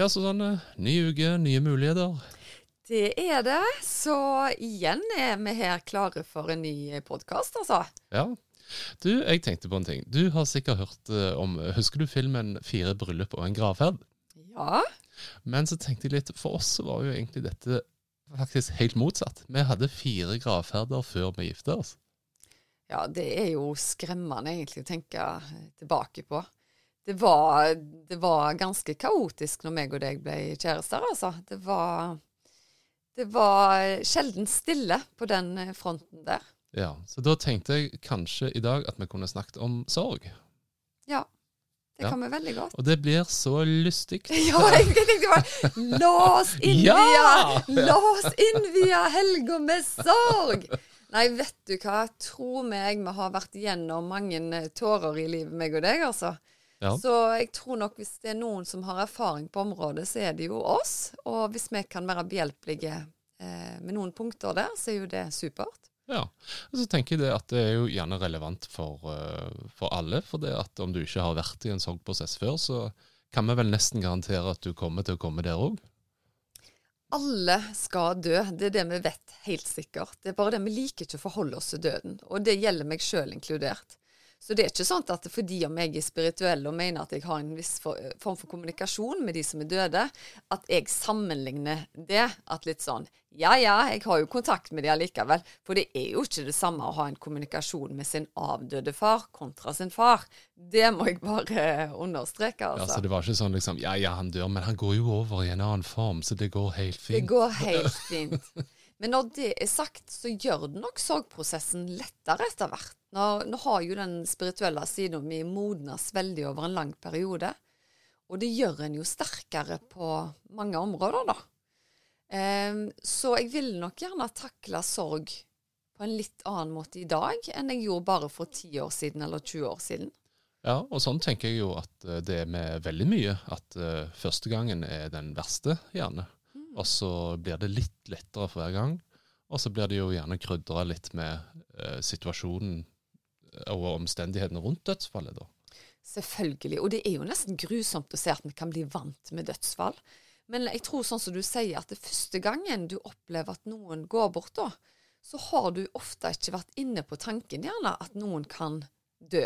Ja, Susanne. Ny uke, nye muligheter. Det er det. Så igjen er vi her klare for en ny podkast, altså. Ja. Du, jeg tenkte på en ting. Du har sikkert hørt uh, om Husker du filmen 'Fire bryllup og en gravferd'? Ja. Men så tenkte jeg litt For oss var jo egentlig dette faktisk helt motsatt. Vi hadde fire gravferder før vi gifta oss. Ja, det er jo skremmende egentlig å tenke tilbake på. Det var, det var ganske kaotisk når meg og deg ble kjærester, altså. Det var, det var sjelden stille på den fronten der. Ja, Så da tenkte jeg kanskje i dag at vi kunne snakket om sorg. Ja. Det Ja. kan vi veldig godt. Og det blir så lystig. Ja, jeg tenkte bare La oss innvie Ja! La oss innvie helga med sorg! Nei, vet du hva. Tro meg, vi har vært igjennom mange eh, tårer i livet, meg og deg, altså. Ja. Så jeg tror nok hvis det er noen som har erfaring på området, så er det jo oss. Og hvis vi kan være behjelpelige eh, med noen punkter der, så er jo det supert. Ja, og så tenker jeg det at det er jo gjerne relevant for, eh, for alle. For det at om du ikke har vært i en sånn prosess før, så kan vi vel nesten garantere at du kommer til å komme der òg. Alle skal dø, det er det vi vet helt sikkert. Det er bare det vi liker ikke å forholde oss til døden. Og det gjelder meg sjøl inkludert. Så det er ikke sånn at fordi om jeg er spirituell og mener at jeg har en viss for, form for kommunikasjon med de som er døde, at jeg sammenligner det. At litt sånn Ja ja, jeg har jo kontakt med de allikevel. For det er jo ikke det samme å ha en kommunikasjon med sin avdøde far kontra sin far. Det må jeg bare understreke, altså. Ja, så det var ikke sånn liksom Ja, ja, han dør, men han går jo over i en annen form, så det går helt fint. Det går helt fint. Men når det er sagt, så gjør det nok sorgprosessen lettere etter hvert. Nå, nå har jo den spirituelle siden vi modnes veldig over en lang periode. Og det gjør en jo sterkere på mange områder, da. Så jeg vil nok gjerne takle sorg på en litt annen måte i dag enn jeg gjorde bare for 10 år siden eller 20 år siden. Ja, og sånn tenker jeg jo at eh, det er med veldig mye. At eh, første gangen er den verste, gjerne. Og så blir det litt lettere for hver gang. Og så blir det jo gjerne krydra litt med eh, situasjonen og omstendighetene rundt dødsfallet, da. Selvfølgelig. Og det er jo nesten grusomt å se at vi kan bli vant med dødsfall. Men jeg tror sånn som du sier, at det første gangen du opplever at noen går bort, da, så har du ofte ikke vært inne på tanken gjerne at noen kan dø.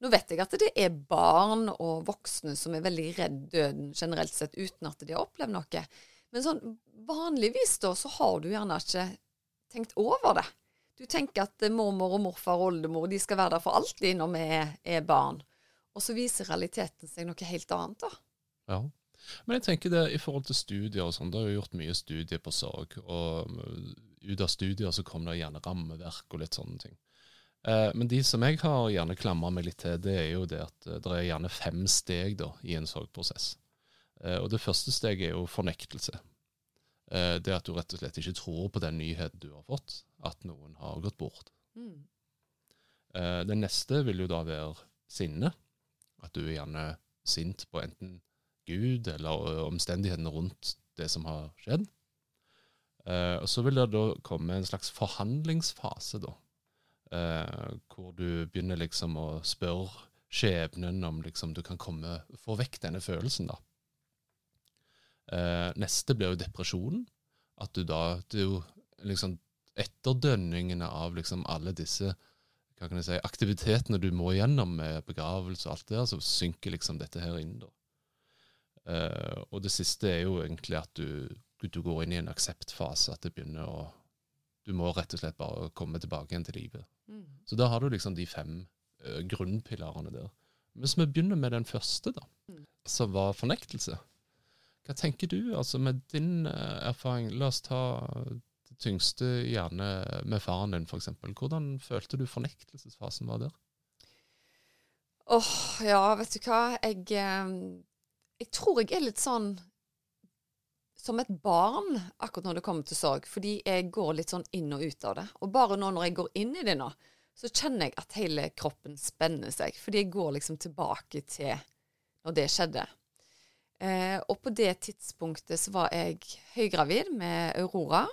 Nå vet jeg at det er barn og voksne som er veldig redd døden generelt sett, uten at de har opplevd noe. Men sånn vanligvis da, så har du gjerne ikke tenkt over det. Du tenker at eh, mormor og morfar og oldemor de skal være der for alltid når vi er, barn. Og så viser realiteten seg noe helt annet, da. Ja. Men jeg tenker det i forhold til studier og sånn, det har jo gjort mye studier på sorg. Og uh, ut av studier så kommer det gjerne rammeverk og litt sånne ting. Eh, men de som jeg har gjerne klamra meg litt til, det er jo det at eh, det er gjerne fem steg da, i en sorgprosess. Eh, og det første steget er jo fornektelse. Eh, det at du rett og slett ikke tror på den nyheten du har fått, at noen har gått bort. Mm. Eh, det neste vil jo da være sinne. At du er gjerne sint på enten Gud eller omstendighetene rundt det som har skjedd. Eh, og så vil det da komme en slags forhandlingsfase, da. Eh, hvor du begynner liksom å spørre skjebnen om liksom du kan komme, få vekk denne følelsen, da. Eh, neste blir jo depresjonen. At du da Det er jo liksom etterdønningene av liksom alle disse hva kan jeg si, aktivitetene du må gjennom med begravelse og alt det der, så synker liksom dette her inn. da. Eh, og det siste er jo egentlig at du, du går inn i en akseptfase, at det begynner å Du må rett og slett bare komme tilbake igjen til livet. Mm. Så da har du liksom de fem eh, grunnpilarene der. Hvis vi begynner med den første, da, Mm. som var fornektelse. Hva tenker du, altså med din eh, erfaring? La oss ta det tyngste gjerne med faren din, f.eks. Hvordan følte du fornektelsesfasen var der? Åh, ja, vet du hva. Jeg, eh, Jeg tror jeg er litt sånn som et barn akkurat når det kommer til sorg, fordi jeg går litt sånn inn og ut av det. Og bare nå når jeg går inn i det nå, så kjenner jeg at hele kroppen spenner seg. Fordi jeg går liksom tilbake til når det skjedde. Eh, og på det tidspunktet så var jeg høygravid med Aurora.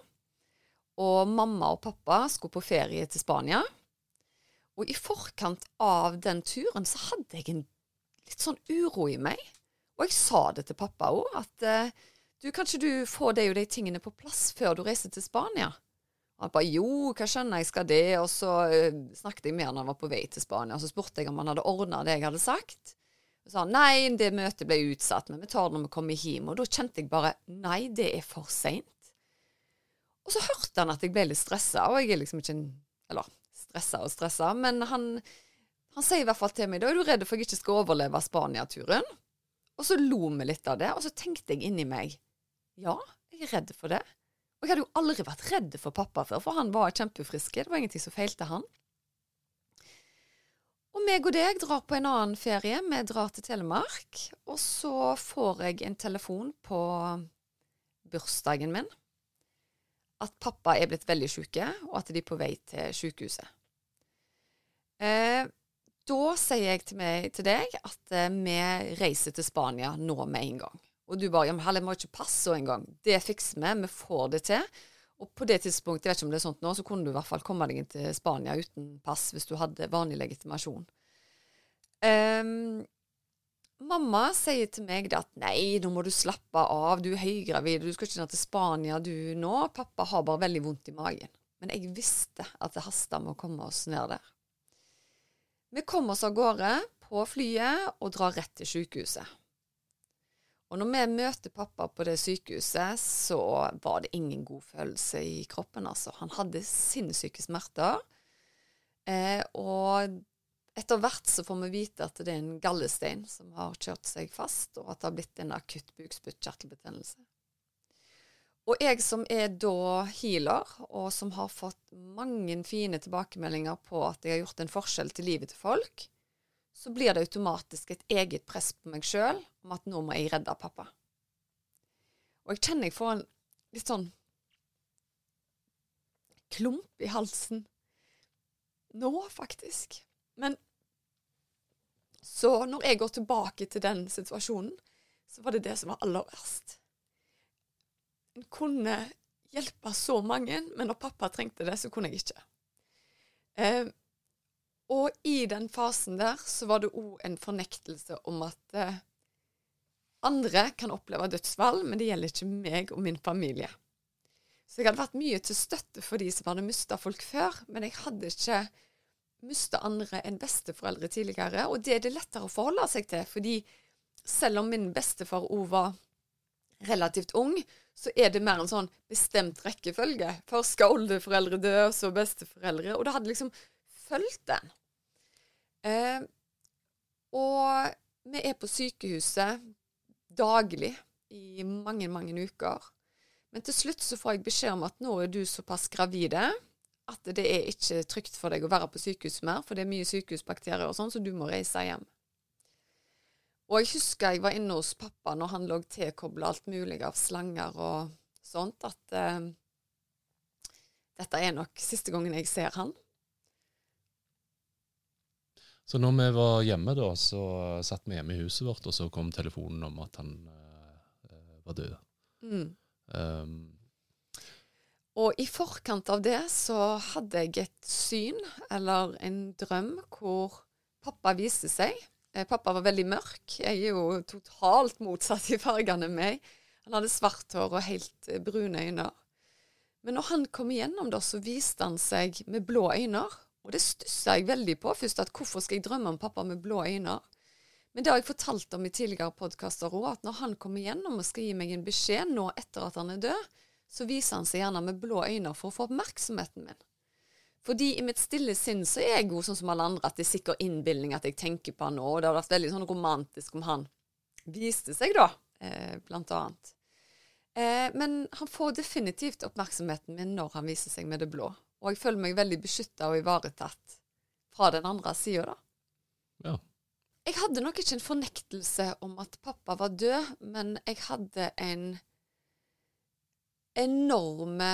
Og mamma og pappa skulle på ferie til Spania. Og i forkant av den turen så hadde jeg en litt sånn uro i meg. Og jeg sa det til pappa òg, at eh, du, kan ikke du få de og de tingene på plass før du reiser til Spania? Og han bare jo, hva skjønner jeg skal det? Og så uh, snakket jeg med han når han var på vei til Spania, og så spurte jeg om han hadde ordna det jeg hadde sagt. Sa nei, det møtet ble utsatt, men vi tar det når vi kommer hjem. Og da kjente jeg bare nei, det er for seint. Og så hørte han at jeg ble litt stressa, og jeg er liksom ikke en Eller stressa og stressa, men han, han sier i hvert fall til meg da er du redd for at jeg ikke skal overleve Spania-turen. Og så lo vi litt av det, og så tenkte jeg inni meg ja, jeg er redd for det. Og jeg hadde jo aldri vært redd for pappa før, for han var kjempefrisk. Det var ingenting som feilte han. Og meg og deg drar på en annen ferie. Vi drar til Telemark. Og så får jeg en telefon på bursdagen min at pappa er blitt veldig syke, og at de er på vei til sykehuset. Eh, da sier jeg til, meg, til deg at eh, vi reiser til Spania nå med en gang. Og du bare ja, men Helle, må ikke passe engang. Det fikser vi, vi får det til. Og på det tidspunktet, jeg vet ikke om det er sånt nå, så kunne du i hvert fall komme deg inn til Spania uten pass hvis du hadde vanlig legitimasjon. Um, mamma sier til meg at nei, nå må du slappe av, du er høygravid, du skal ikke ned til Spania du nå. Pappa har bare veldig vondt i magen. Men jeg visste at det hasta med å komme oss ned der. Vi kom oss av gårde på flyet og drar rett til sykehuset. Og når vi møter pappa på det sykehuset, så var det ingen god følelse i kroppen, altså. Han hadde sinnssyke smerter. Eh, og etter hvert så får vi vite at det er en gallestein som har kjørt seg fast, og at det har blitt en akutt bukspyttkjertelbetennelse. Og jeg som er da healer, og som har fått mange fine tilbakemeldinger på at jeg har gjort en forskjell til livet til folk, så blir det automatisk et eget press på meg sjøl om at nå må jeg redde pappa. Og jeg kjenner jeg får en litt sånn klump i halsen nå, faktisk. Men så når jeg går tilbake til den situasjonen, så var det det som var aller verst. En kunne hjelpe så mange, men når pappa trengte det, så kunne jeg ikke. Eh, og i den fasen der så var det òg en fornektelse om at eh, andre kan oppleve dødsfall, men det gjelder ikke meg og min familie. Så jeg hadde vært mye til støtte for de som hadde mista folk før, men jeg hadde ikke mista andre enn besteforeldre tidligere. Og det er det lettere å forholde seg til, fordi selv om min bestefar òg var relativt ung, så er det mer en sånn bestemt rekkefølge. Først skal oldeforeldre dø, så besteforeldre. Og det hadde liksom fulgt den. Eh, og vi er på sykehuset daglig i mange, mange uker. Men til slutt så får jeg beskjed om at nå er du såpass gravide at det er ikke trygt for deg å være på sykehus mer, for det er mye sykehusbakterier og sånn, så du må reise hjem. Og jeg husker jeg var inne hos pappa når han lå tilkobla alt mulig av slanger og sånt, at eh, dette er nok siste gangen jeg ser han. Så når vi var hjemme, da, så satt vi hjemme i huset vårt, og så kom telefonen om at han uh, var død. Mm. Um, og i forkant av det så hadde jeg et syn, eller en drøm, hvor pappa viste seg. Eh, pappa var veldig mørk. Jeg er jo totalt motsatt i fargene meg. Han hadde svart hår og helt brune øyne. Men når han kom igjennom, da, så viste han seg med blå øyne og det stussa jeg veldig på først, at hvorfor skal jeg drømme om pappa med blå øyne? Men det har jeg fortalt om i tidligere podkaster òg, at når han kommer gjennom og skal gi meg en beskjed nå etter at han er død, så viser han seg gjerne med blå øyne for å få oppmerksomheten min. Fordi i mitt stille sinn så er jeg jo sånn som alle andre, at det er sikker innbilning at jeg tenker på han nå, og det hadde vært veldig sånn romantisk om han viste seg, da, eh, blant annet. Eh, men han får definitivt oppmerksomheten min når han viser seg med det blå. Og jeg føler meg veldig beskytta og ivaretatt fra den andre sida, da. Ja. Jeg hadde nok ikke en fornektelse om at pappa var død, men jeg hadde en enorme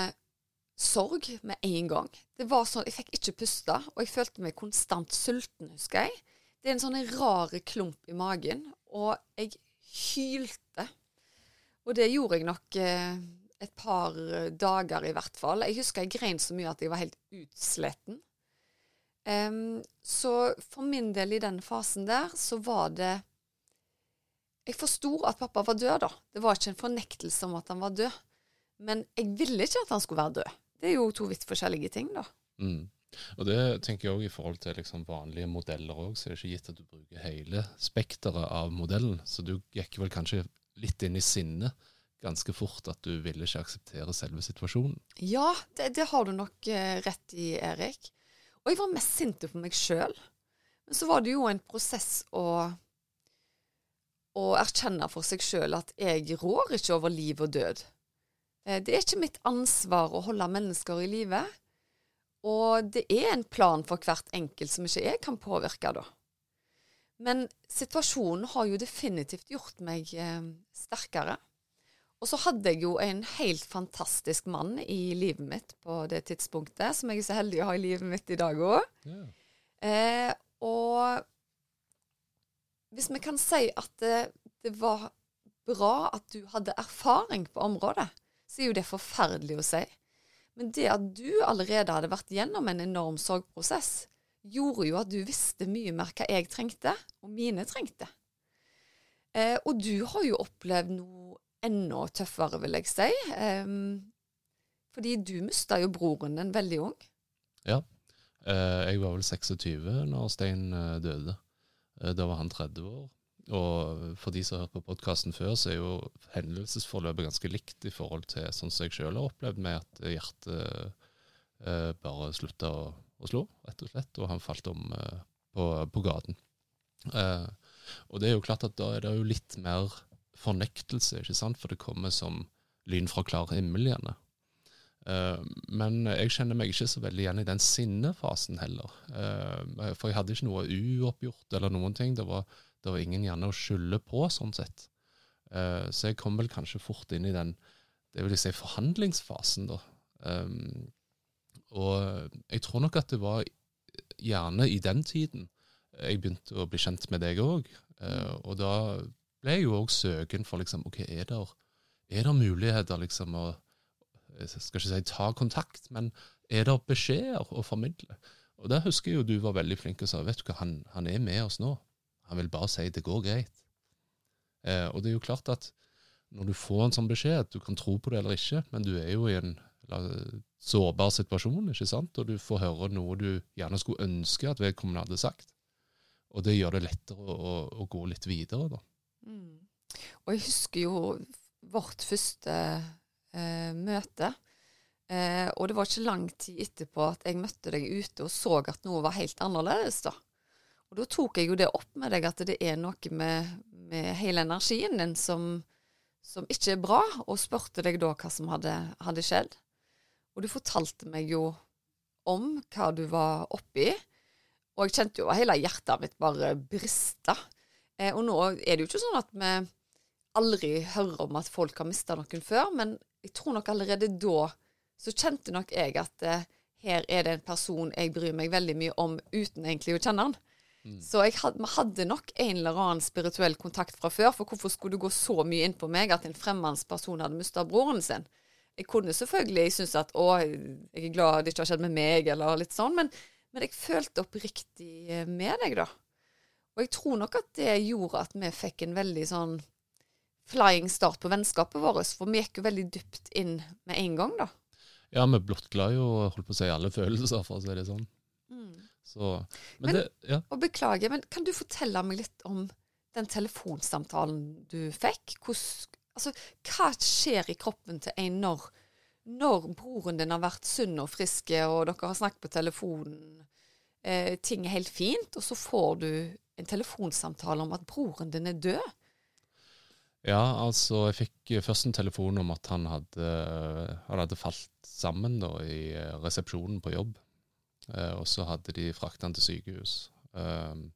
sorg med en gang. Det var sånn, Jeg fikk ikke puste, og jeg følte meg konstant sulten, husker jeg. Det er en sånn rar klump i magen, og jeg hylte. Og det gjorde jeg nok eh, et par dager, i hvert fall. Jeg husker jeg grein så mye at jeg var helt utsletten. Um, så for min del i den fasen der, så var det Jeg forsto at pappa var død, da. Det var ikke en fornektelse om at han var død. Men jeg ville ikke at han skulle være død. Det er jo to vidt forskjellige ting, da. Mm. Og det tenker jeg òg i forhold til liksom vanlige modeller òg, så er det ikke gitt at du bruker hele spekteret av modellen. Så du gikk vel kanskje litt inn i sinnet ganske fort at du ville ikke akseptere selve situasjonen. Ja, det, det har du nok eh, rett i, Erik. Og jeg var mest sint på meg sjøl. Men så var det jo en prosess å, å erkjenne for seg sjøl at jeg rår ikke over liv og død. Eh, det er ikke mitt ansvar å holde mennesker i live. Og det er en plan for hvert enkelt som ikke jeg kan påvirke, da. Men situasjonen har jo definitivt gjort meg eh, sterkere. Og så hadde jeg jo en helt fantastisk mann i livet mitt på det tidspunktet, som jeg er så heldig å ha i livet mitt i dag òg. Yeah. Eh, og hvis vi kan si at det, det, var bra at du hadde erfaring på området, så er jo det forferdelig å si. Men det at du allerede hadde vært gjennom en enorm sorgprosess, gjorde jo at du visste mye mer hva jeg trengte, og mine trengte. Eh, og du har jo opplevd noe enda tøffere, vil jeg si. Um, fordi du mista jo broren din veldig ung. Ja. Uh, jeg var vel 26 når Stein uh, døde. Uh, da var han 30 år. Og for de som har hørt på podkasten før, så er jo hendelsesforløpet ganske likt i forhold til sånn som jeg sjøl har opplevd med at hjertet bare slutta å, å, slå, rett og slett, og han falt om på, på gaten. og det er jo klart at da er det jo litt mer fornektelse, ikke sant? for det kommer som lyn fra klar himmel igjen. Uh, men jeg kjenner meg ikke så veldig igjen i den sinnefasen heller. Uh, for jeg hadde ikke noe uoppgjort eller noen ting. Det var, det var ingen gjerne å skylde på, sånn sett. Uh, så jeg kom vel kanskje fort inn i den det vil si forhandlingsfasen, da. Um, og jeg tror nok at det var gjerne i den tiden jeg begynte å bli kjent med deg òg. og da ble jo òg søken for liksom, ok, er det, er det muligheter liksom å jeg skal ikke si ta kontakt, men er det beskjeder å formidle? Og Der husker jeg jo du var veldig flink og sa vet du hva, han, han er med oss nå. Han vil bare si det går greit. Eh, og det er jo klart at når du får en sånn beskjed, du kan tro på det eller ikke, men du er jo i en sårbar situasjon, ikke sant? og du får høre noe du gjerne skulle ønske at vedkommende hadde sagt. Og det gjør det lettere å, å, å gå litt videre, da. Mm. Og jeg husker jo vårt første eh, møte. Eh, og det var ikke lang tid etterpå at jeg møtte deg ute og så at noe var helt annerledes. da. Og da tok jeg jo det opp med deg at det er noe med, med hele energien din som, som, ikke er bra, og spurte deg da hva som hadde, hadde skjedd. Og du fortalte meg jo om hva du var oppi. Og jeg kjente jo hele hjertet mitt bare brista. Eh, og nå er det jo ikke sånn at vi aldri hører om at folk har mista noen før, men jeg tror nok allerede da så kjente nok jeg at eh, her er det en person jeg bryr meg veldig mye om uten egentlig å kjenne han. Mm. Så vi hadde nok en eller annen spirituell kontakt fra før, for hvorfor skulle du gå så mye inn på meg at en fremmedperson hadde mista broren sin? Jeg kunne selvfølgelig synes at å, jeg er glad det ikke har skjedd med meg, eller litt sånn, men, men jeg følte oppriktig eh, med deg, da. Og jeg tror nok at det gjorde at vi fikk en veldig sånn flying start på vennskapet vårt, for vi gikk jo veldig dypt inn med en gang, da. Ja, vi blottla jo holdt på å si alle følelser, for å si det sånn. Mm. Så, men, men, det, ja. Og beklager, men kan du fortelle meg litt om den telefonsamtalen du fikk? Hvordan, altså, hva skjer i kroppen til en når, når broren din har vært sunn og frisk, og dere har snakket på telefonen, eh, ting er helt fint, og så får du en telefonsamtale om at broren din er død? Ja, altså jeg fikk først en telefon om at han hadde, han hadde falt sammen da, i resepsjonen på jobb. Eh, og så hadde de frakta han til sykehus. Um,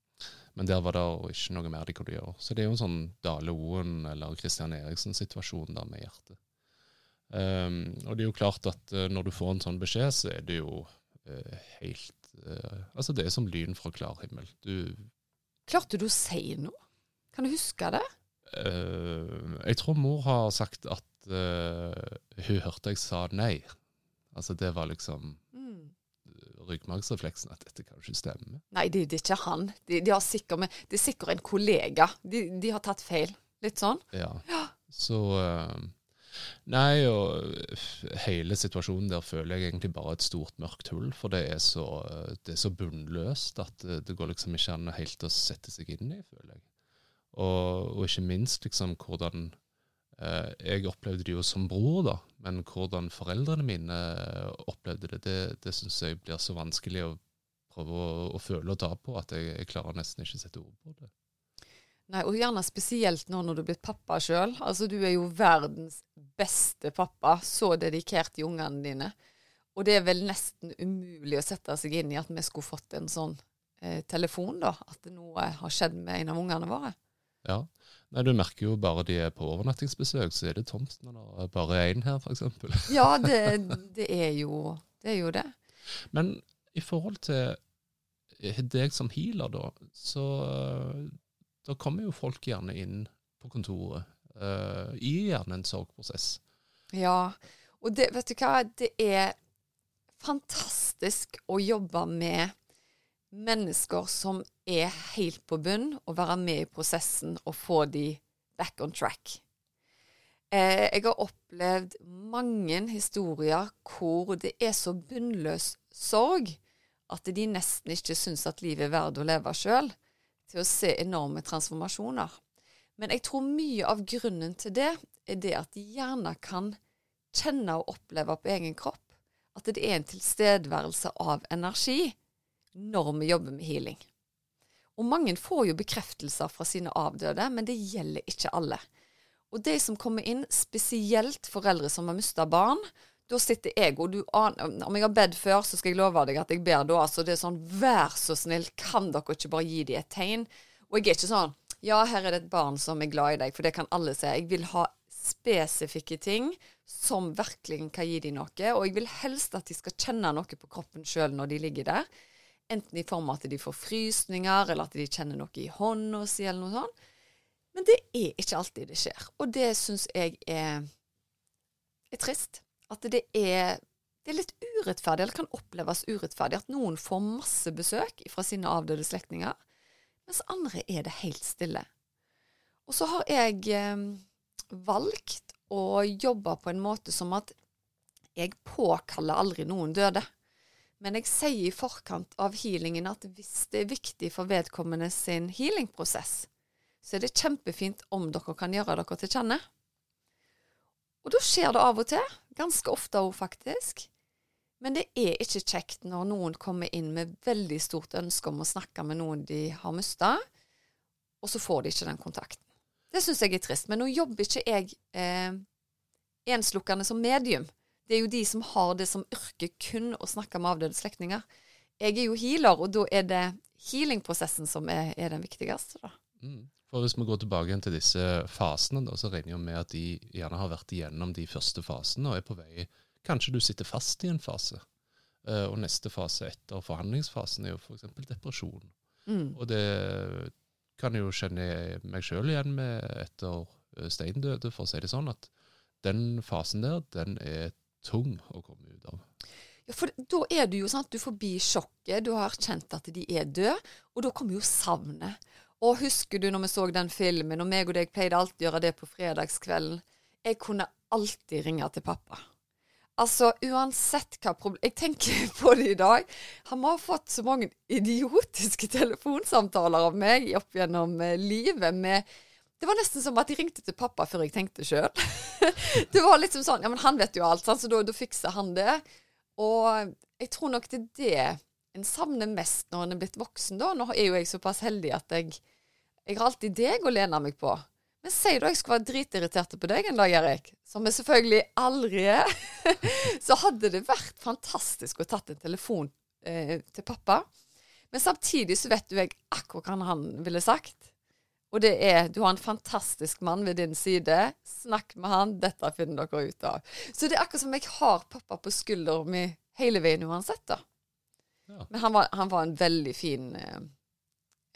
Men der var det ikke noe mer de kunne gjøre. Så det er jo en sånn Dale Oen eller Christian Eriksen-situasjon der med hjertet. Um, og det er jo klart at uh, når du får en sånn beskjed, så er det jo uh, helt uh, Altså, det er som lyn fra klar himmel. Du Klarte du å si noe? Kan du huske det? jeg tror mor har sagt at hun hørte jeg sa nei. Altså, det var liksom mm. ryggmargsrefleksen at dette kan ikke stemme. Nei, det, det er ikke han. De, de sikker, med, det er sikkert en kollega. De, de, har tatt feil. Litt sånn. Ja. ja. Så Nei, og hele situasjonen der føler jeg egentlig bare et stort mørkt hull. For det er så, det er så bunnløst at det, det, går liksom ikke an helt å sette seg inn i, føler jeg. Og, og ikke minst liksom hvordan eh, Jeg opplevde det jo som bror, da. Men hvordan foreldrene mine opplevde det, det, det syns jeg blir så vanskelig å prøve å, å føle og ta på at jeg, jeg klarer nesten ikke å sette ord på det. Nei, og gjerne spesielt nå når du er blitt pappa sjøl. Altså, du er jo verdens beste pappa. Så dedikert i ungene dine. Og det er vel nesten umulig å sette seg inn i at vi skulle fått en sånn eh, telefon, da. At noe har skjedd med en av ungene våre. Ja. Nei, Du merker jo bare de er på overnattingsbesøk, så er det tomt når det er bare én her, f.eks. ja, det, det, er jo, det er jo det. Men i forhold til deg som healer, da, så da kommer jo folk gjerne inn på kontoret uh, i gjerne en sorgprosess. Ja, og det, vet du hva, det er fantastisk å jobbe med mennesker som er helt på bunn, og være med i prosessen og få de back on track. Eh, jeg har opplevd mange historier hvor det er så bunnløs sorg at de nesten ikke syns at livet er verdt å leve sjøl til å se enorme transformasjoner. Men jeg tror mye av grunnen til det er det at de gjerne kan kjenne og oppleve på egen kropp at det er en tilstedeværelse av energi når vi jobber med healing. Og mange får jo bekreftelser fra sine avdøde, men det gjelder ikke alle. Og de som kommer inn, spesielt foreldre som har mista barn, da sitter jeg, og du aner Om jeg har bedt før, så skal jeg love deg at jeg ber da. Altså, det er sånn Vær så snill, kan dere ikke bare gi dem et tegn? Og jeg er ikke sånn Ja, her er det et barn som er glad i deg, for det kan alle se. Jeg vil ha spesifikke ting som virkelig kan gi dem noe. Og jeg vil helst at de skal kjenne noe på kroppen sjøl når de ligger der. Enten i form av at de får frysninger, eller at de kjenner noe i hånda si, eller noe sånt. Men det er ikke alltid det skjer. Og det syns jeg er, er trist. At det er, det er litt urettferdig, eller kan oppleves urettferdig, at noen får masse besøk fra sine avdøde slektninger, mens andre er det helt stille. Og så har jeg eh, valgt å jobbe på en måte som at jeg påkaller aldri noen døde. Men jeg sier i forkant av healingen at hvis det er viktig for vedkommende sin healingprosess, så er det kjempefint om dere kan gjøre dere til kjenne. Og da skjer det av og til. Ganske ofte òg, faktisk. Men det er ikke kjekt når noen kommer inn med veldig stort ønske om å snakke med noen de har mista, og så får de ikke den kontakten. Det syns jeg er trist. Men nå jobber ikke jeg eh, enslukkende som medium. Det er jo de som har det som yrke kun å snakke med avdøde slektninger. Jeg er jo healer, og da er det healingprosessen som er, er den viktigste. da. Mm. For Hvis vi går tilbake igjen til disse fasene, da, så regner jeg med at de gjerne har vært igjennom de første fasene og er på vei Kanskje du sitter fast i en fase. Uh, og neste fase etter forhandlingsfasen er jo f.eks. depresjon. Mm. Og det kan jeg jo kjenne meg sjøl igjen med etter steindøde, Stein døde, for å si det sånn, at den fasen der, den er tung å komme ut av. Ja, for da er du jo sånn at du forbi sjokket, du har kjent at de er døde, og da kommer jo savnet. Og husker du når vi så den filmen, og meg og deg pleide alltid å gjøre det på fredagskvelden? Jeg kunne alltid ringe til pappa. Altså, uansett hva problem Jeg tenker på det i dag. Han har fått så mange idiotiske telefonsamtaler av meg opp gjennom eh, livet med det var nesten som at de ringte til pappa før jeg tenkte sjøl. det var liksom sånn Ja, men han vet jo alt, så da, fikser han det. Og jeg tror nok det er det en savner mest når en er blitt voksen, da. Nå er jo jeg såpass heldig at jeg, jeg har alltid deg å lene meg på. Men si da jeg skulle være dritirritert på deg en dag, Erik, som jeg selvfølgelig aldri er, så hadde det vært fantastisk å tatt en telefon eh, til pappa. Men samtidig så vet du jeg akkurat hva han ville sagt. Og det er du har en fantastisk mann ved din side. Snakk med han, dette finner dere ut av. Så det er akkurat som jeg har pappa på skulderen min hele veien uansett, da. Ja. Men han var, han var en veldig fin eh,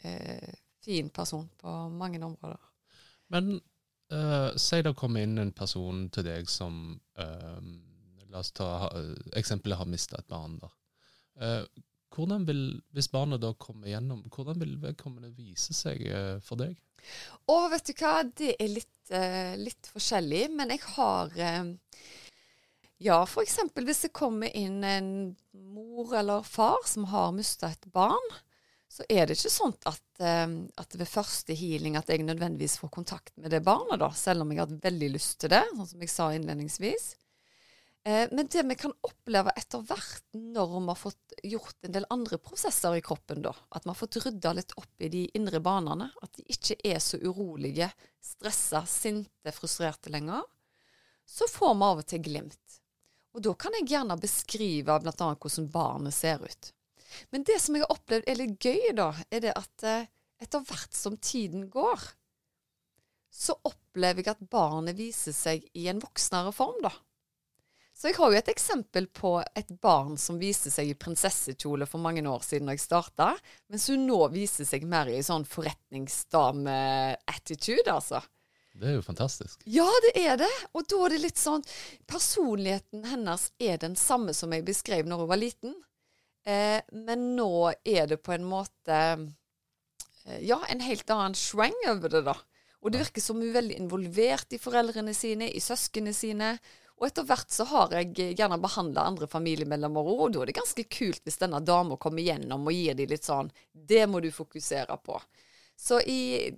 eh, fin person på mange områder. Men eh, si det kommer inn en person til deg som eh, La oss ta ha, eksempelet har mista et barn. da. Eh, hvordan vil, Hvis barnet da kommer gjennom, hvordan vil vedkommende vise seg eh, for deg? Å, vet du hva, det er litt, litt forskjellig, men jeg har Ja, eksempel hvis det kommer inn en mor eller far som har mista et barn, så er det ikke sånn at, eh, at ved første healing at jeg nødvendigvis får kontakt med det barnet, da, selv om jeg har hatt veldig lyst til det, sånn som jeg sa innledningsvis. Eh, men det vi kan oppleve etter hvert når vi har fått gjort en del andre prosesser i kroppen, da, at vi har fått rydda litt opp i de indre banene, at de ikke er så urolige, stressa, sinte, frustrerte lenger, så får vi av og til glimt. Og da kan jeg gjerne beskrive bl.a. hvordan barnet ser ut. Men det som jeg har opplevd er litt gøy, da, er det at eh, etter hvert som tiden går, så opplever jeg at barnet viser seg i en voksnere form, da. Så jeg har jo et eksempel på et barn som viste seg i prinsessekjole for mange år siden da jeg starta, mens hun nå viser seg mer i sånn forretningsdame-attitude, altså. Det er jo fantastisk. Ja, det er det. Og da er det litt sånn Personligheten hennes er den samme som jeg beskrev når hun var liten. Eh, men nå er det på en måte eh, Ja, en helt annen schwang over det, da. Og det virker som hun er veldig involvert i foreldrene sine, i søsknene sine. Og etter hvert så har jeg gjerne behandla andre familiemedlemmer òg, og da er det ganske kult hvis denne dama kommer gjennom og gir dem litt sånn Det må du fokusere på. Så i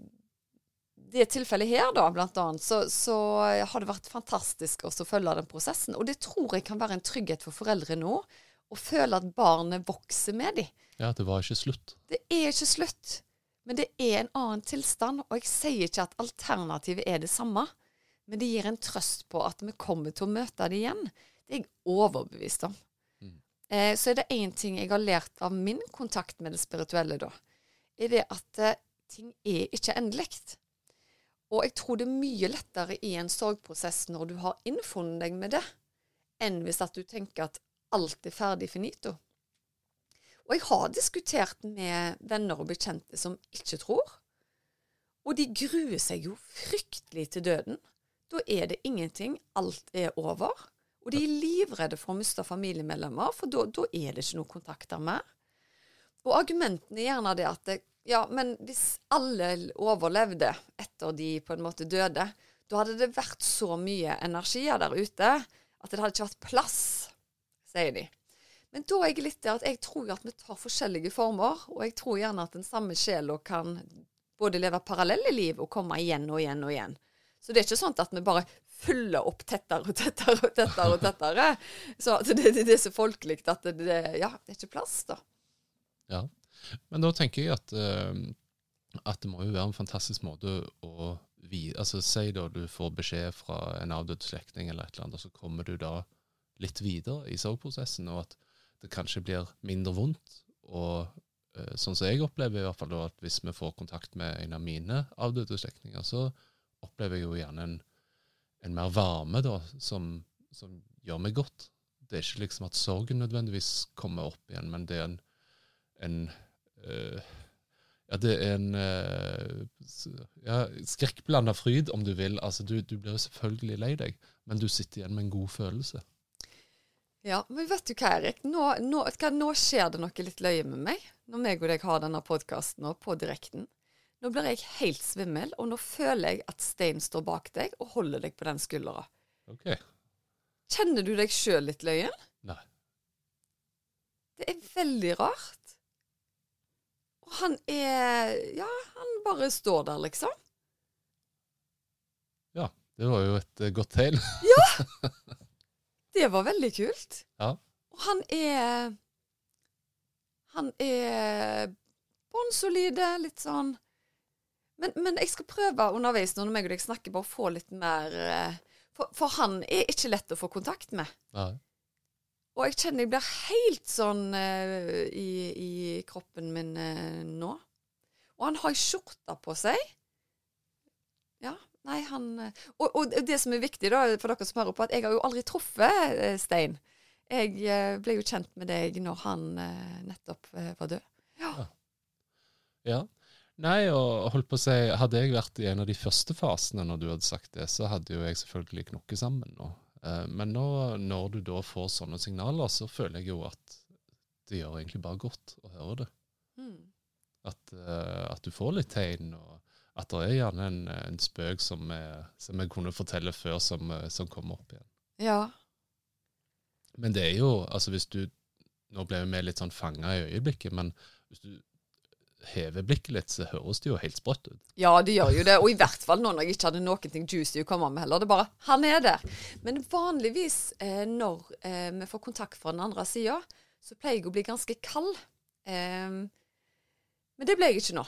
det tilfellet her, da, blant annet, så, så har det vært fantastisk å følge den prosessen. Og det tror jeg kan være en trygghet for foreldre nå, å føle at barnet vokser med dem. Ja, det var ikke slutt. Det er ikke slutt, men det er en annen tilstand. Og jeg sier ikke at alternativet er det samme, men det gir en trøst på at vi kommer til å møte det igjen. Det er jeg overbevist om. Mm. Eh, så er det én ting jeg har lært av min kontakt med det spirituelle, da, er det at eh, ting er ikke endelig. Og jeg tror det er mye lettere i en sorgprosess når du har innfunnet deg med det, enn hvis at du tenker at alt er ferdig finito. Og jeg har diskutert med venner og bekjente som ikke tror. Og de gruer seg jo fryktelig til døden. Da er det ingenting. Alt er over. Og de er livredde for å miste familiemedlemmer, for da, er det ikke noen kontakter mer. Og argumentene er gjerne det at det, ja, men hvis alle overlevde etter de på en måte døde, da hadde det vært så mye energier der ute at det hadde ikke vært plass, sier de. Men da er jeg litt der at jeg tror at vi tar forskjellige former, og jeg tror gjerne at den samme sjela kan både leve parallelle liv og komme igjen og igjen og igjen. Så det er ikke sånn at vi bare fyller opp tettere og tettere og tettere. og tettere. Så det, det, det er så folkelig at det, det, ja, det er ikke plass, da. Ja. Men da tenker jeg at, eh, at det må jo være en fantastisk måte å vi, altså Si da du får beskjed fra en avdød slektning eller et eller annet, og så kommer du da litt videre i sorgprosessen, og at det kanskje blir mindre vondt. Og eh, sånn som jeg opplever i hvert fall da, at hvis vi får kontakt med en av mine avdøde slektninger, så opplever jeg jo gjerne en, en mer varme da, som, som gjør meg godt. Det er ikke liksom at sorgen nødvendigvis kommer opp igjen, men det er en, en ja, det er en uh, ja, skrekkblanda fryd, om du vil. Altså, du, du blir jo selvfølgelig lei deg, men du sitter igjen med en god følelse. Ja, men vet du hva, Erik? Nå, nå, nå skjer det noe litt løye med meg, når meg og deg har denne podkasten på direkten. Nå blir jeg helt svimmel, og nå føler jeg at Stein står bak deg og holder deg på den skuldra. Ok. Kjenner du deg sjøl litt løyen? Nei. Det er veldig rart. Og han er Ja, han bare står der, liksom. Ja, det var jo et uh, godt tegn. Det var veldig kult. Ja. Og han er Han er bånnsolide, litt sånn men, men jeg skal prøve underveis når meg og deg snakker, bare få litt mer eh, for, for han er ikke lett å få kontakt med. Nei. Og jeg kjenner jeg blir helt sånn uh, i, i kroppen min uh, nå. Og han har ei skjorte på seg. Ja, nei, han eh, og, og det som er viktig da, for dere som hører på, at jeg har jo aldri truffet Stein. Jeg ble jo kjent med deg når han nettopp var død. Ja. Ja. Nei, og holdt på å si, hadde jeg vært i en av de første fasene når du hadde sagt det, så hadde jo jeg selvfølgelig knukket sammen nå. Eh, Men nå, når du da får sånne signaler, så føler jeg jo at det gjør egentlig bare godt å høre det. Mm. At, eh, at du får litt tegn, og at det er gjerne en, en spøk som, som jeg kunne fortelle før, som, eh, som kommer opp igjen. Ja. Men det er jo, altså hvis du Nå ble vi litt sånn fanga i øyeblikket, men hvis du hever blikket litt, så høres det jo helt sprøtt ut. Ja, det gjør jo det. Og i hvert fall nå når jeg ikke hadde noen ting juicy å komme med heller. Det er bare Han er der. Men vanligvis eh, når eh, vi får kontakt fra den andre sida, så pleier jeg å bli ganske kald. Eh, men det ble jeg ikke nå.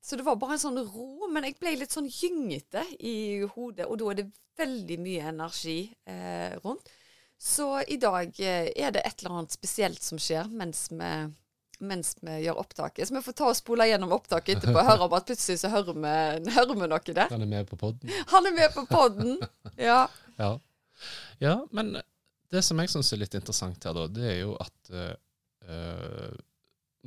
Så det var bare en sånn ro. Men jeg ble litt sånn gyngete i hodet, og da er det veldig mye energi eh, rundt. Så i dag eh, er det et eller annet spesielt som skjer mens vi mens vi gjør opptaket. Så vi får ta og spole gjennom opptaket etterpå og høre om at plutselig så hører vi, hører vi noe der. Han er med på podden. Han er med på podden. Ja. Ja. ja, men det som jeg syns er litt interessant her, da, det er jo at øh,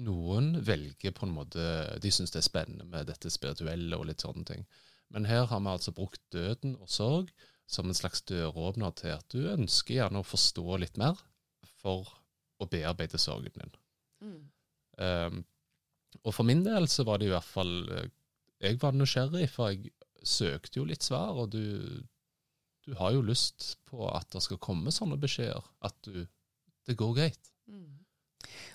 noen velger på en måte De syns det er spennende med dette spirituelle og litt sånne ting. Men her har vi altså brukt døden og sorg som en slags døråpner til at du ønsker gjerne å forstå litt mer for å bearbeide sorgen din. Mm. Um, og for min del så var det i hvert fall eh, Jeg var nysgjerrig, for jeg søkte jo litt svar, og du, du har jo lyst på at det skal komme sånne beskjeder. At du, det går greit. Mm.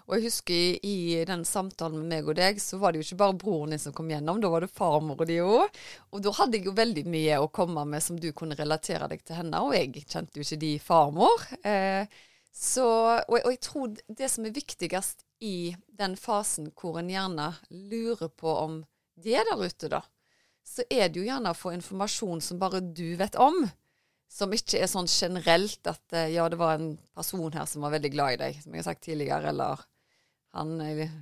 Og jeg husker i, i den samtalen med meg og deg, så var det jo ikke bare broren din som kom gjennom, da var det farmor og de òg. Og da hadde jeg jo veldig mye å komme med som du kunne relatere deg til henne, og jeg kjente jo ikke de farmor. Eh, så, og, og jeg tror det som er viktigst i den fasen hvor en gjerne lurer på om de er der ute, da, så er det jo gjerne å få informasjon som bare du vet om. Som ikke er sånn generelt at eh, ja, det var en person her som var veldig glad i deg, som jeg har sagt tidligere, eller han eh,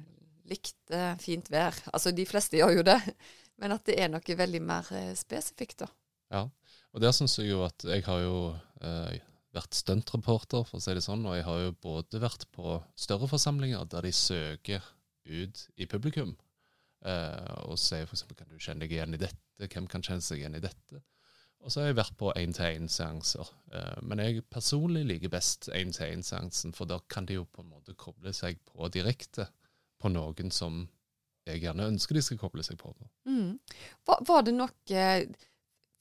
likte fint vær. Altså, de fleste gjør jo det. Men at det er noe veldig mer eh, spesifikt, da. Ja, og der syns jeg jo at jeg har jo eh, vært stuntreporter, for å si det sånn, og jeg har jo både vært på større forsamlinger der de søker ut i publikum, eh, og sier f.eks.: Kan du kjenne deg igjen i dette? Hvem kan kjenne seg igjen i dette? Og så har jeg vært på én-til-én-seanser. Eh, men jeg personlig liker best én-til-én-seansen, for da kan de jo på en måte koble seg på direkte på noen som jeg gjerne ønsker de skal koble seg på. Mm. Var, var det noe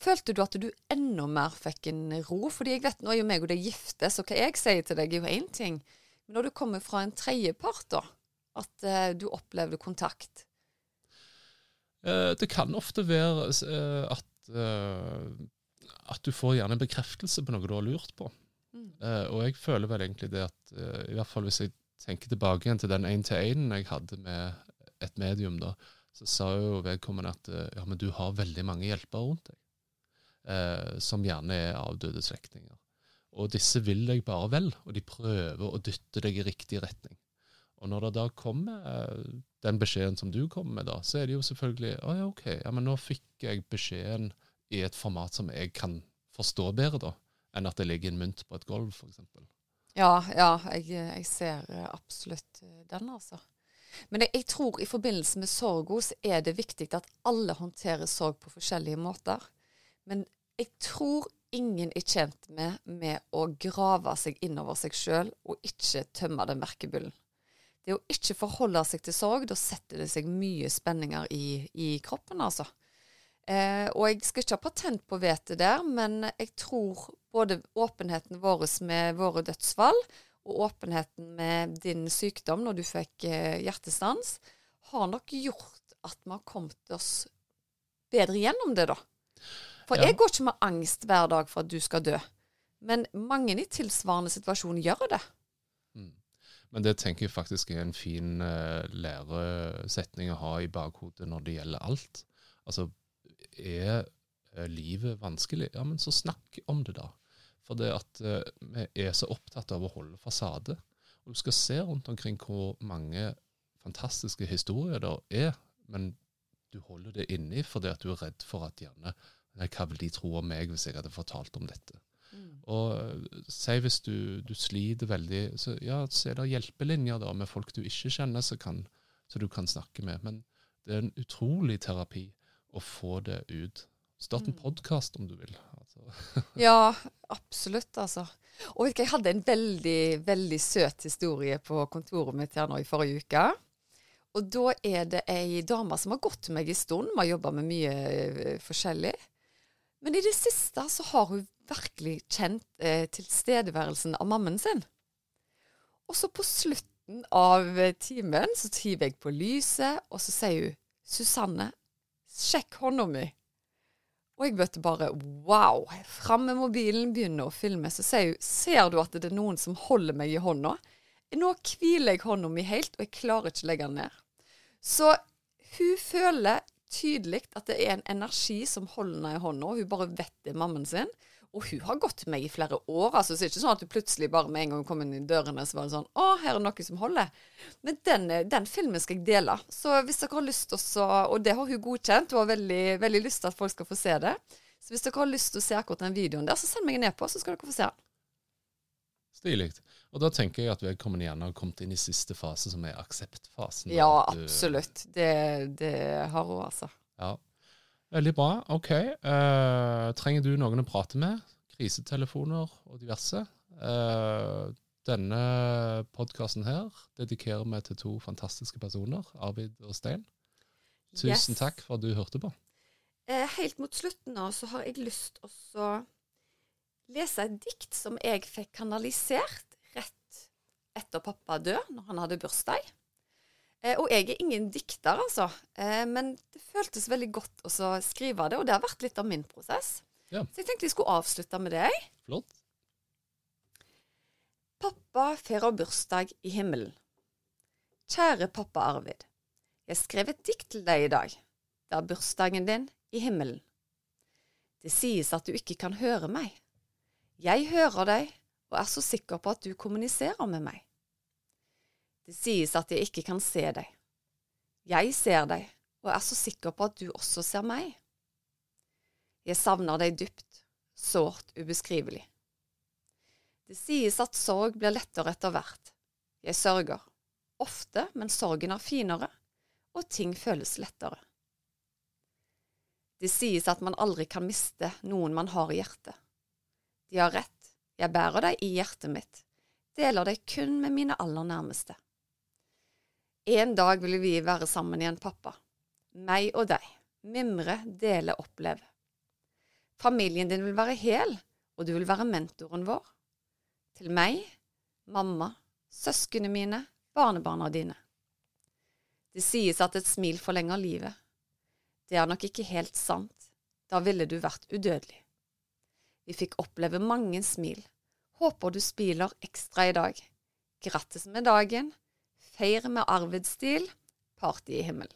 Følte du at du enda mer fikk en ro? Fordi jeg vet nå er jo meg og deg gifte, så hva jeg sier til deg er jo én ting. Men når du kommer fra en tredjepart, da, at eh, du opplevde kontakt Eh, det kan ofte være eh, at, eh, at du får gjerne en bekreftelse på noe du har lurt på. Mm. Eh, og jeg føler vel egentlig det at eh, i hvert fall hvis jeg tenker tilbake igjen til den én-til-énen jeg hadde med et medium, da, så sa jo vedkommende at ja, men du har veldig mange hjelpere rundt deg, eh, som gjerne er avdøde slektninger. Og disse vil deg bare vel, og de prøver å dytte deg i riktig retning. Og når det da kommer eh, den beskjeden som du kommer med, da, så er det jo selvfølgelig Å ja, OK, ja, men nå fikk jeg beskjeden i et format som jeg kan forstå bedre, da, enn at det ligger en mynt på et gulv, f.eks. Ja, ja, jeg, jeg ser absolutt den, altså. Men jeg, jeg tror i forbindelse med sorg så er det viktig at alle håndterer sorg på forskjellige måter. Men jeg tror ingen er tjent med med å grave seg innover seg sjøl og ikke tømme den merkebullen. Det å ikke forholde seg til sorg, da setter det seg mye spenninger i, i kroppen, altså. Eh, og jeg skal ikke ha patent på vettet der, men jeg tror både åpenheten vår med våre dødsfall og åpenheten med din sykdom når du fikk eh, hjertestans, har nok gjort at vi har kommet oss bedre gjennom det, da. For jeg går ikke med angst hver dag for at du skal dø. Men mange i tilsvarende situasjon gjør det. Mm. Men det tenker jeg faktisk er en fin uh, læresetning å ha i bakhodet når det gjelder alt. Altså, er eh, livet vanskelig? Ja, men så snakk om det, da. For det at uh, vi er så opptatt av å holde fasade. Og du skal se rundt omkring hvor mange fantastiske historier det er, men du holder det inni fordi at du er redd for at gjerne hva vil de tro om meg hvis jeg hadde fortalt om dette? Og eh, si hvis du, du sliter veldig, så ja, så er det hjelpelinjer da med folk du ikke kjenner, som kan, så du kan snakke med. Men det er en utrolig terapi å få det ut. Start en Mm. podkast om du vil. Altså. Ja, absolutt, altså. Og jeg hadde en veldig, veldig søt historie på kontoret mitt her nå i forrige uke. Og da er det ei dame som har gått meg en stund. Vi har jobba med mye eh, forskjellig. Men i det siste så har hun virkelig kjent eh, tilstedeværelsen av mammen sin. Og så på slutten av eh, timen så tyver jeg på lyset, og så sier hun 'Susanne, sjekk hånda mi'. Og jeg møtte bare wow. Fram med mobilen, begynner å filme. Så sier hun ser du at det er noen som holder meg i hånda? Nå hviler jeg hånda mi helt, og jeg klarer ikke å legge den ned. Så hun føler tydelig at det er en energi som holder henne i hånda, hun bare vet det er mammen sin. Og hun har gått med meg i flere år. altså Så det er ikke sånn at du plutselig bare med en gang kom inn i dørene, så var det sånn Å, her er noe som holder. Men den, eh, den filmen skal jeg dele. Så hvis dere har lyst til å Og det har hun godkjent. Hun har veldig, veldig lyst til at folk skal få se det. Så hvis dere har lyst til å se akkurat den videoen der, så send meg en e-post, så skal dere få se den. Stilig. Og da tenker jeg at vedkommende gjerne har kommet inn i siste fase, som er akseptfasen. Ja, du- absolutt. Det, det har hun, altså. Ja. Veldig bra. OK. Uh, trenger du noen å prate med? Krisetelefoner og diverse? Uh, denne podkasten her dedikerer vi til to fantastiske personer, Arvid og Stein. Tusen Yes. takk for at du hørte på. Uh, helt mot slutten nå så har jeg lyst til å lese et dikt som jeg fikk kanalisert etter pappa død, når han hadde bursdag. Eh, og jeg er ingen dikter, altså, eh, men det føltes veldig godt å skrive det, og det har vært litt av min prosess. Ja. Så jeg tenkte jeg skulle avslutte med det. Flott. Pappa feirer bursdag i himmelen. Kjære pappa Arvid. Jeg skrev et dikt til deg i dag. Det er bursdagen din i himmelen. Det sies at du ikke kan høre meg. Jeg hører deg og er så sikker på at du kommuniserer med meg. Det sies at jeg ikke kan se deg. Jeg ser deg og er så sikker på at du også ser meg. Jeg savner deg dypt, sårt ubeskrivelig. Det sies at sorg blir lettere etter hvert. Jeg sørger. Ofte, men sorgen er finere, og ting føles lettere. Det sies at man aldri kan miste noen man har i hjertet. De har rett, jeg bærer deg i hjertet mitt, deler deg kun med mine aller nærmeste. En dag vil vi være sammen igjen, pappa. Meg og deg. Mimre, dele, oppleve. Familien din vil være hel, og du vil være mentoren vår. Til meg, mamma, søsknene mine, barnebarna dine. Det sies at et smil forlenger livet. Det er nok ikke helt sant. Da ville du vært udødelig. Vi fikk oppleve mange smil. Håper du smiler ekstra i dag. Grattis med dagen. Feir med Arvid-stil. Party i himmelen.